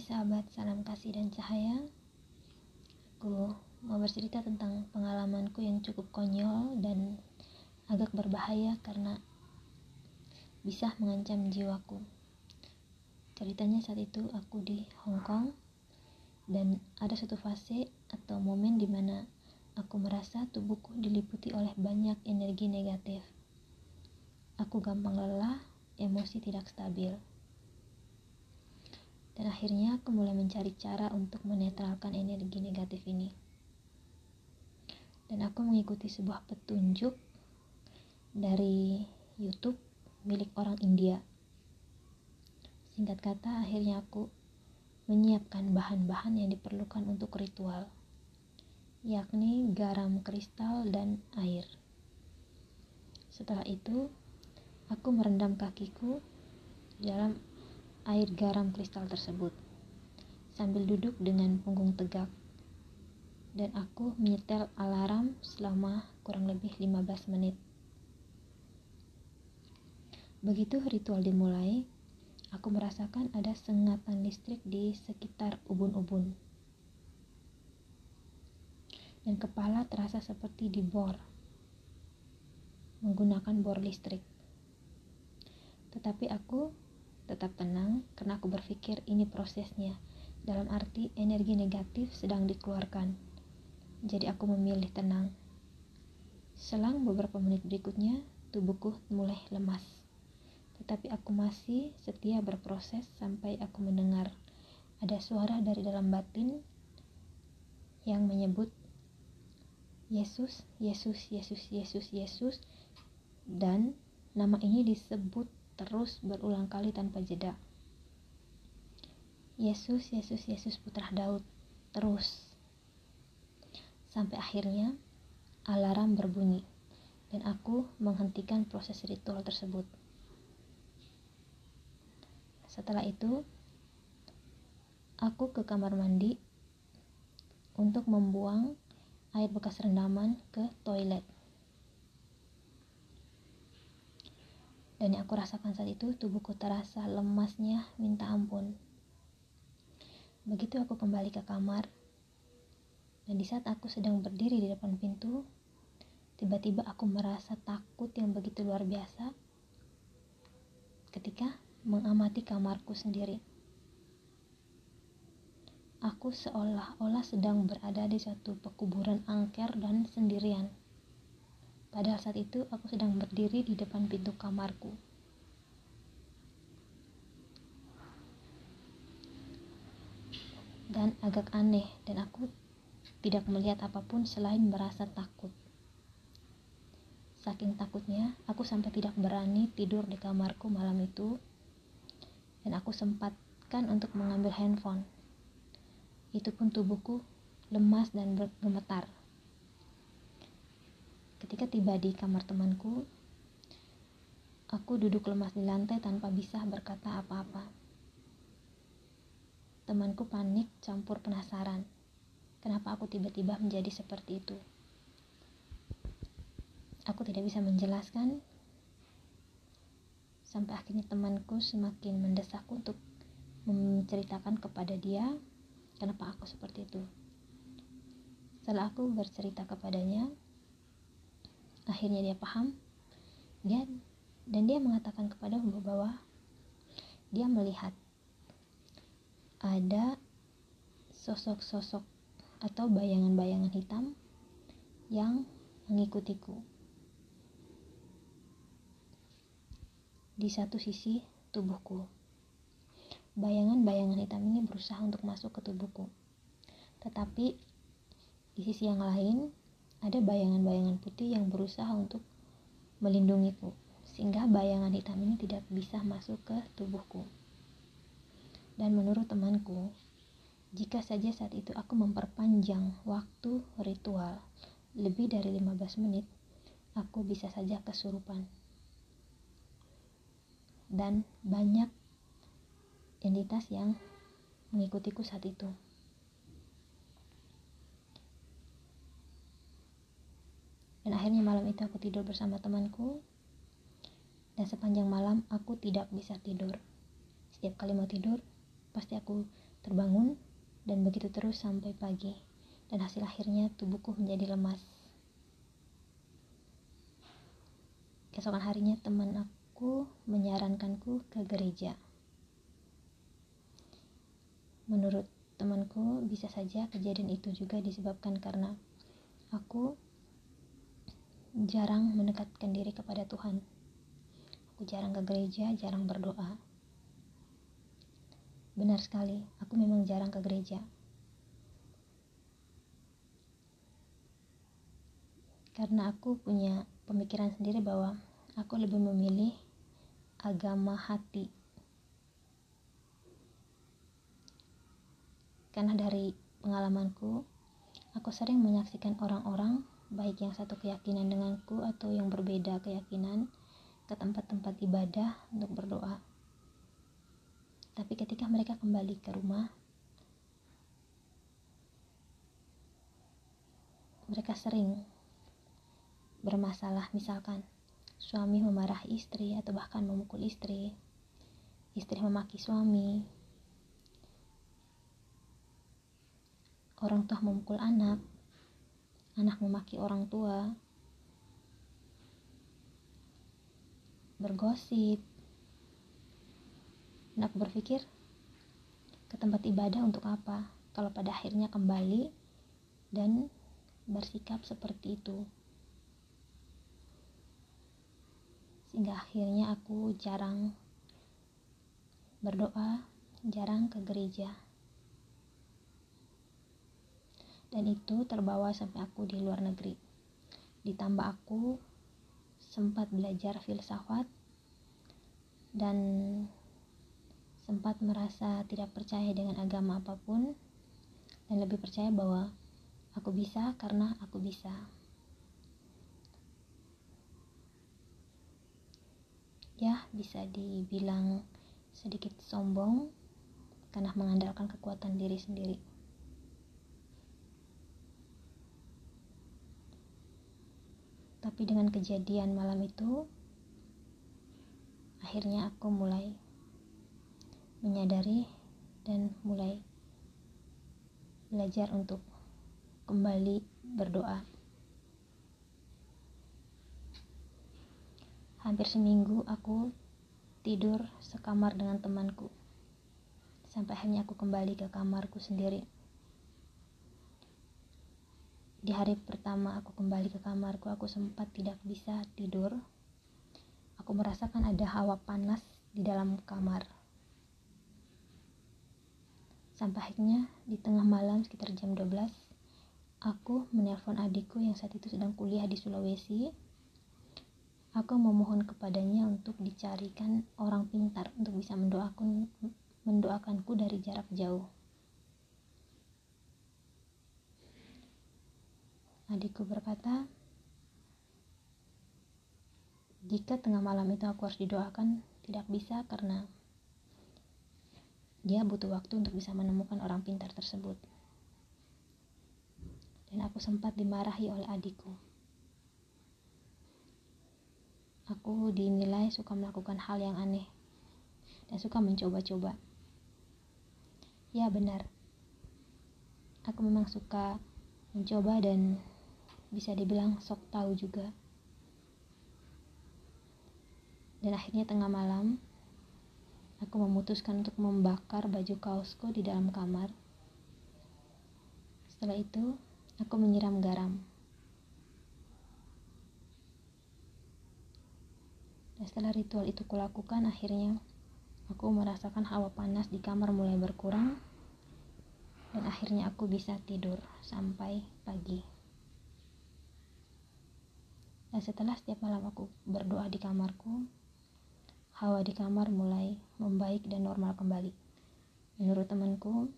Hai sahabat, salam kasih dan cahaya. Aku mau bercerita tentang pengalamanku yang cukup konyol dan agak berbahaya karena bisa mengancam jiwaku. Ceritanya saat itu aku di Hong Kong dan ada satu fase atau momen di mana aku merasa tubuhku diliputi oleh banyak energi negatif. Aku gampang lelah, emosi tidak stabil. Dan akhirnya aku mulai mencari cara untuk menetralkan energi negatif ini. Dan aku mengikuti sebuah petunjuk dari YouTube milik orang India. Singkat kata, akhirnya aku menyiapkan bahan-bahan yang diperlukan untuk ritual, yakni garam kristal dan air. Setelah itu, aku merendam kakiku dalam air garam kristal tersebut sambil duduk dengan punggung tegak dan aku menyetel alarm selama kurang lebih 15 menit. Begitu ritual dimulai, aku merasakan ada sengatan listrik di sekitar ubun-ubun. Dan kepala terasa seperti dibor menggunakan bor listrik. Tetapi aku tetap tenang karena aku berpikir ini prosesnya. Dalam arti energi negatif sedang dikeluarkan. Jadi aku memilih tenang. Selang beberapa menit berikutnya, tubuhku mulai lemas. Tetapi aku masih setia berproses sampai aku mendengar ada suara dari dalam batin yang menyebut Yesus, Yesus, Yesus, Yesus, Yesus, dan nama ini disebut terus berulang kali tanpa jeda. Yesus, Yesus, Yesus putra Daud, terus. Sampai akhirnya alarm berbunyi dan aku menghentikan proses ritual tersebut. Setelah itu, aku ke kamar mandi untuk membuang air bekas rendaman ke toilet. Dan yang aku rasakan saat itu, tubuhku terasa lemasnya minta ampun. Begitu aku kembali ke kamar, dan di saat aku sedang berdiri di depan pintu, tiba-tiba aku merasa takut yang begitu luar biasa ketika mengamati kamarku sendiri. Aku seolah-olah sedang berada di satu pekuburan angker dan sendirian. Padahal saat itu aku sedang berdiri di depan pintu kamarku. Dan agak aneh dan aku tidak melihat apa pun selain merasa takut. Saking takutnya, aku sampai tidak berani tidur di kamarku malam itu. Dan aku sempatkan untuk mengambil handphone. Itu pun tubuhku lemas dan bergemetar. Ketika tiba di kamar temanku, aku duduk lemas di lantai tanpa bisa berkata apa-apa. Temanku panik campur penasaran. Kenapa aku tiba-tiba menjadi seperti itu? Aku tidak bisa menjelaskan sampai akhirnya temanku semakin mendesakku untuk menceritakan kepada dia kenapa aku seperti itu. Setelah aku bercerita kepadanya, akhirnya dia paham dia dan dia mengatakan kepada bahwa dia melihat ada sosok-sosok atau bayangan-bayangan hitam yang mengikutiku di satu sisi tubuhku. Bayangan-bayangan hitam ini berusaha untuk masuk ke tubuhku. Tetapi di sisi yang lain ada bayangan-bayangan putih yang berusaha untuk melindungiku, sehingga bayangan hitam ini tidak bisa masuk ke tubuhku. Dan menurut temanku, jika saja saat itu aku memperpanjang waktu ritual lebih dari 15 menit, aku bisa saja kesurupan. Dan banyak entitas yang mengikutiku saat itu. Dan akhirnya malam itu aku tidur bersama temanku. Dan sepanjang malam aku tidak bisa tidur. Setiap kali mau tidur, pasti aku terbangun dan begitu terus sampai pagi dan hasil akhirnya tubuhku menjadi lemas keesokan harinya teman aku menyarankanku ke gereja menurut temanku bisa saja kejadian itu juga disebabkan karena aku jarang mendekatkan diri kepada Tuhan aku jarang ke gereja jarang berdoa Benar sekali, aku memang jarang ke gereja. Karena aku punya pemikiran sendiri bahwa aku lebih memilih agama hati. Karena dari pengalamanku, aku sering menyaksikan orang-orang, baik yang satu keyakinan denganku atau yang berbeda keyakinan, ke tempat-tempat ibadah untuk berdoa. Tapi ketika mereka kembali ke rumah, mereka sering bermasalah, misalkan suami memarahi istri atau bahkan memukul istri, istri memaki suami, orang tua memukul anak, anak memaki orang tua, bergosip, dan aku berpikir, ke tempat ibadah untuk apa? Kalau pada akhirnya kembali dan bersikap seperti itu. Sehingga akhirnya aku jarang berdoa, jarang ke gereja. Dan itu terbawa sampai aku di luar negeri. Ditambah aku sempat belajar filsafat dan sempat merasa tidak percaya dengan agama apa pun dan lebih percaya bahwa aku bisa karena aku bisa. Ya, bisa dibilang sedikit sombong karena mengandalkan kekuatan diri sendiri. Tapi dengan kejadian malam itu, akhirnya aku mulai menyadari dan mulai belajar untuk kembali berdoa. Hampir seminggu aku tidur sekamar dengan temanku. Sampai akhirnya aku kembali ke kamarku sendiri. Di hari pertama aku kembali ke kamarku, aku sempat tidak bisa tidur. Aku merasakan ada hawa panas di dalam kamar Sampai akhirnya di tengah malam sekitar jam 12, aku menelpon adikku yang saat itu sedang kuliah di Sulawesi. Aku memohon kepadanya untuk dicarikan orang pintar untuk bisa mendoakan mendoakanku dari jarak jauh. Adikku berkata, jika tengah malam itu aku harus didoakan, tidak bisa karena dia butuh waktu untuk bisa menemukan orang pintar tersebut. Dan aku sempat dimarahi oleh adikku. Aku dinilai suka melakukan hal yang aneh dan suka mencoba-coba. Ya benar, aku memang suka mencoba dan bisa dibilang sok tahu juga. Dan akhirnya tengah malam, Aku memutuskan untuk membakar baju kaosku di dalam kamar. Setelah itu, aku menyiram garam. Dan setelah ritual itu kulakukan, akhirnya aku merasakan hawa panas di kamar mulai berkurang dan akhirnya aku bisa tidur sampai pagi. Dan setelah setiap malam aku berdoa di kamarku, hawa di kamar mulai membaik dan normal kembali. Menurut temanku,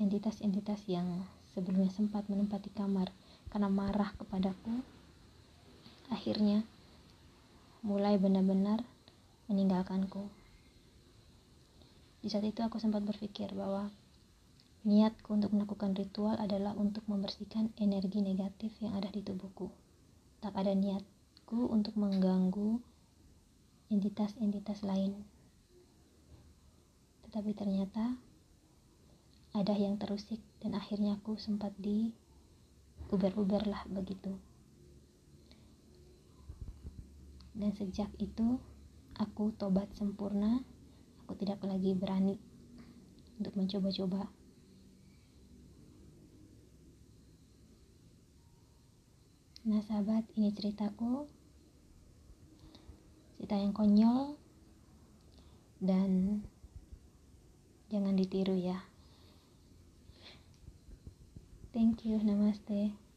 entitas-entitas yang sebelumnya sempat menempati kamar karena marah kepadaku, akhirnya mulai benar-benar meninggalkanku. Di saat itu aku sempat berpikir bahwa niatku untuk melakukan ritual adalah untuk membersihkan energi negatif yang ada di tubuhku. Tak ada niatku untuk mengganggu entitas-entitas lain. Tetapi ternyata ada yang terusik dan akhirnya aku sempat di uber-uber lah begitu. Dan sejak itu aku tobat sempurna. Aku tidak lagi berani untuk mencoba-coba nah sahabat ini ceritaku cerita yang konyol dan jangan ditiru ya Thank you, namaste.